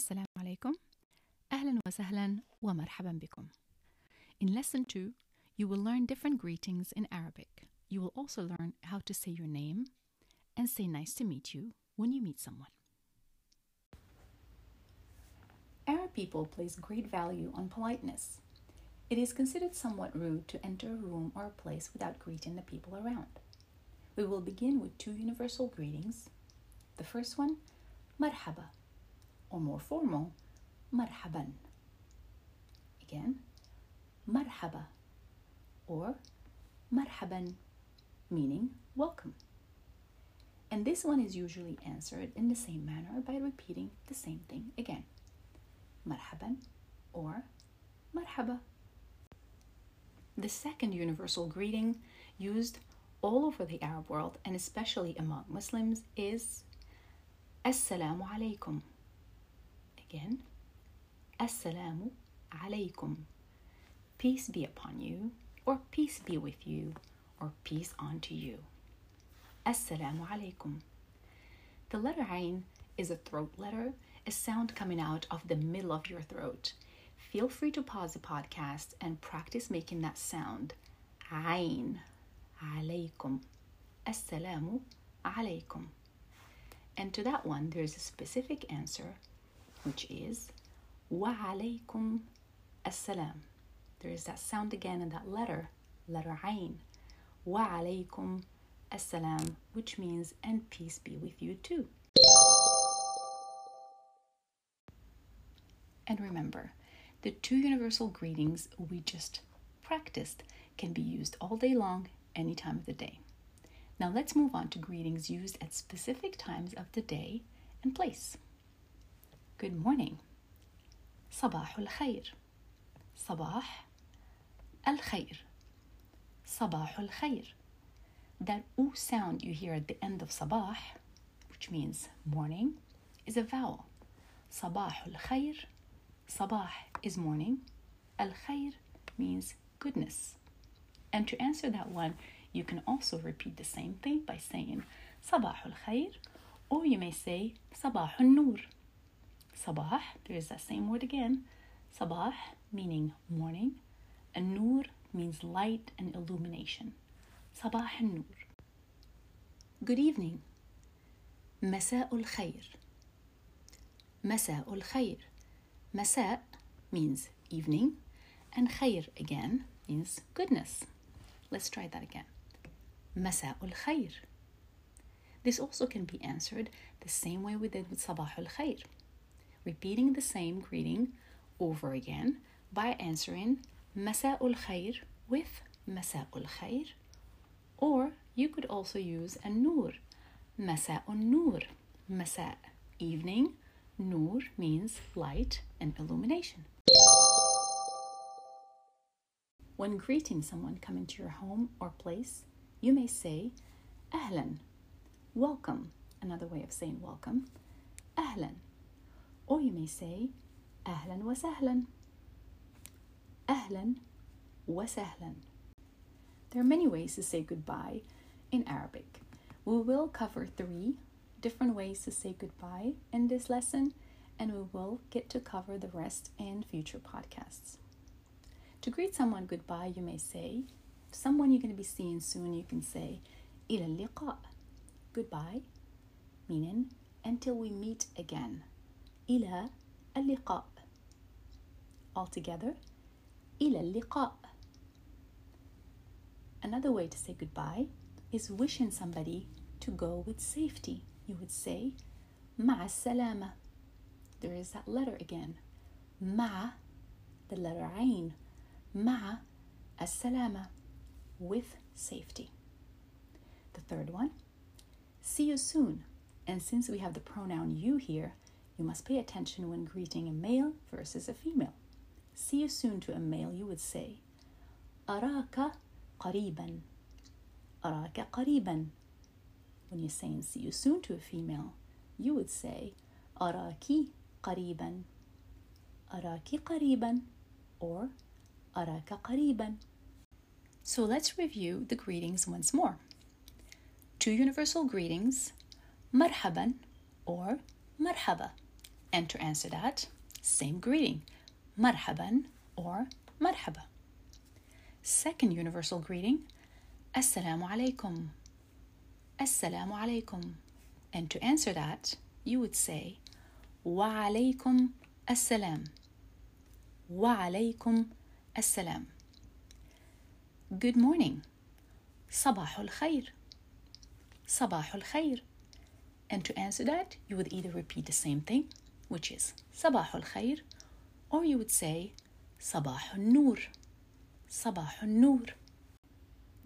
السلام عليكم أهلا وسهلا ومرحبا بكم In lesson 2 you will learn different greetings in Arabic. You will also learn how to say your name and say nice to meet you when you meet someone. Arab people place great value on politeness. It is considered somewhat rude to enter a room or a place without greeting the people around. We will begin with two universal greetings. The first one, marhaba, or more formal, marhaban. Again, marhaba, or marhaban, meaning welcome. And this one is usually answered in the same manner by repeating the same thing again. Marhaban or marhaba. The second universal greeting used all over the Arab world and especially among Muslims is Assalamu alaikum. Again, Assalamu alaikum. Peace be upon you, or peace be with you, or peace unto you. Assalamu alaikum. The letter Ain is a throat letter, a sound coming out of the middle of your throat. Feel free to pause the podcast and practice making that sound. Ain. Alaykum. Assalamu alaikum. And to that one, there's a specific answer, which is Wa alaykum assalam. There is that sound again in that letter, letter Ain. Wa alaykum assalam, which means and peace be with you too. And remember, the two universal greetings we just practiced can be used all day long, any time of the day. Now let's move on to greetings used at specific times of the day and place. Good morning. صباح الخير. صباح الخير. صباح الخير. That oo sound you hear at the end of sabah, which means morning, is a vowel. صباح الخير Sabah is morning. Al khair means goodness. And to answer that one, you can also repeat the same thing by saying Sabah al khair, or you may say Sabah al nur. Sabah, there's that same word again. Sabah meaning morning, and nur means light and illumination. Sabah al nur. Good evening. مساء الخير. مساء الخير. Masa means evening, and khair again means goodness. Let's try that again. Masa'ul khair. This also can be answered the same way we did with Sabahul khair, repeating the same greeting over again by answering Masa'ul khair with Masa'ul khair, or you could also use a nur, Masa'un nur, Masa evening, Nur means light and illumination. When greeting someone coming to your home or place, you may say Ahlan, welcome, another way of saying welcome, Ahlan. Or you may say Ahlan wa sahlan, Ahlan wa sahlan. There are many ways to say goodbye in Arabic. We will cover three different ways to say goodbye in this lesson, and we will get to cover the rest in future podcasts. To greet someone goodbye, you may say, someone you're going to be seeing soon, you can say, إلى اللقاء, goodbye, meaning until we meet again. إلى اللقاء. Altogether, إلى اللقاء. Another way to say goodbye is wishing somebody to go with safety. You would say, مع السلامة. There is that letter again. مع, the letter عين. مع السلامة. With safety. The third one, see you soon. And since we have the pronoun you here, you must pay attention when greeting a male versus a female. See you soon to a male, you would say, أراك قريبا. أراك قريبا. When you're saying see you soon to a female, you would say أراكي قريبا. أراكي قريبا or أراك قريبا. So let's review the greetings once more. Two universal greetings, مرحبا or مرحبا. And to answer that, same greeting, marhaban or marhaba. Second universal greeting, assalamu alaikum. Assalamu alaikum. And to answer that, you would say, wa alaikum assalam. Wa alaikum assalam. Good morning. Sabahul khair. Sabahul khair. And to answer that, you would either repeat the same thing, which is Sabahul khair, or you would say Sabahul nur. Sabahul nur.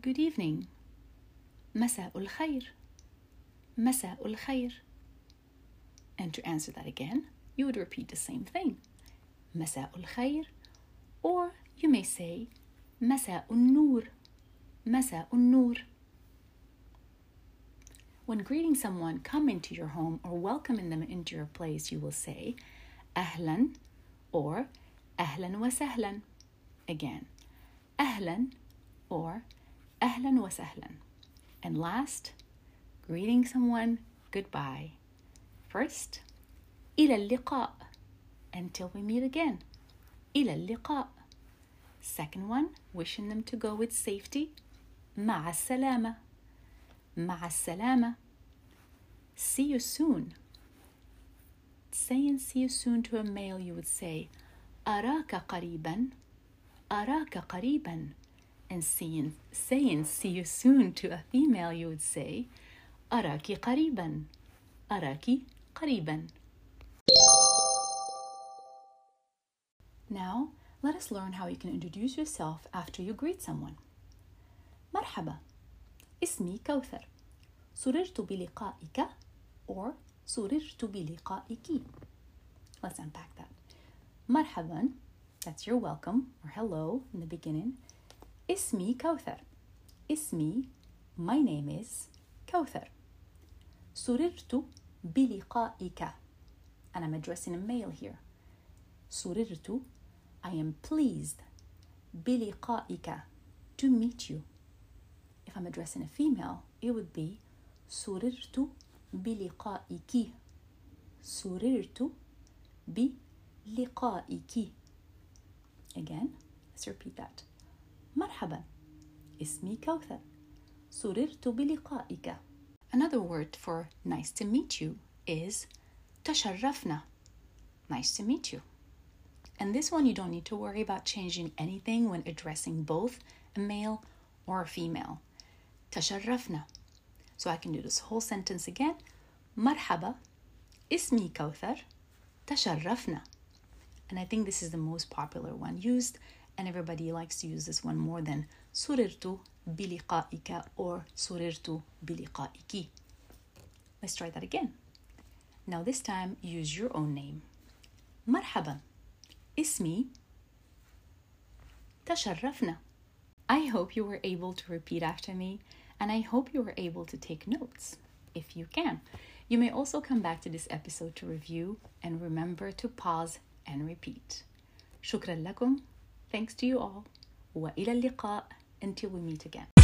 Good evening. Masa'ul khair. Masa'ul khair. And to answer that again, you would repeat the same thing. Masa'ul khair, or you may say Masa'ul nur. Masa'ul nur. When greeting someone come into your home or welcoming them into your place, you will say Ahlan or Ahlan wa sahlan. Again, Ahlan or Ahlan wa sahlan. And last, greeting someone goodbye. First, إلى اللقاء until we meet again. إلى اللقاء. Second one, wishing them to go with safety. مع السلامة. مع السلامة. See you soon. Saying see you soon to a male, you would say أراك قريبا. أراك قريبا. And saying, saying see you soon to a female, you would say أراك قريبا. أراك قريبا. Now, let us learn how you can introduce yourself after you greet someone. مرحبا اسمي كوثر سررت بلقائك or سررت بلقائك Let's unpack that. مرحبا that's your welcome or hello in the beginning. اسمي كوثر اسمي my name is كوثر سررت بلقائك and I'm addressing a male here سررت I am pleased بلقائك to meet you if I'm addressing a female it would be سررت بلقائك سررت بلقائك again let's repeat that مرحبا اسمي كوثر سررت بلقائك Another word for nice to meet you is تشرفنا Nice to meet you. And this one, you don't need to worry about changing anything when addressing both a male or a female. تشرفنا. So I can do this whole sentence again. مرحبا اسمي كوثر تشرفنا. And I think this is the most popular one used, and everybody likes to use this one more than سررت بلقائك or سررت بلقائك. Let's try that again. Now this time use your own name. مرحبا اسمي تشرفنا I hope you were able to repeat after me and I hope you were able to take notes if you can. You may also come back to this episode to review and remember to pause and repeat. شكرا لكم. Thanks to you all. وإلى اللقاء until we meet again.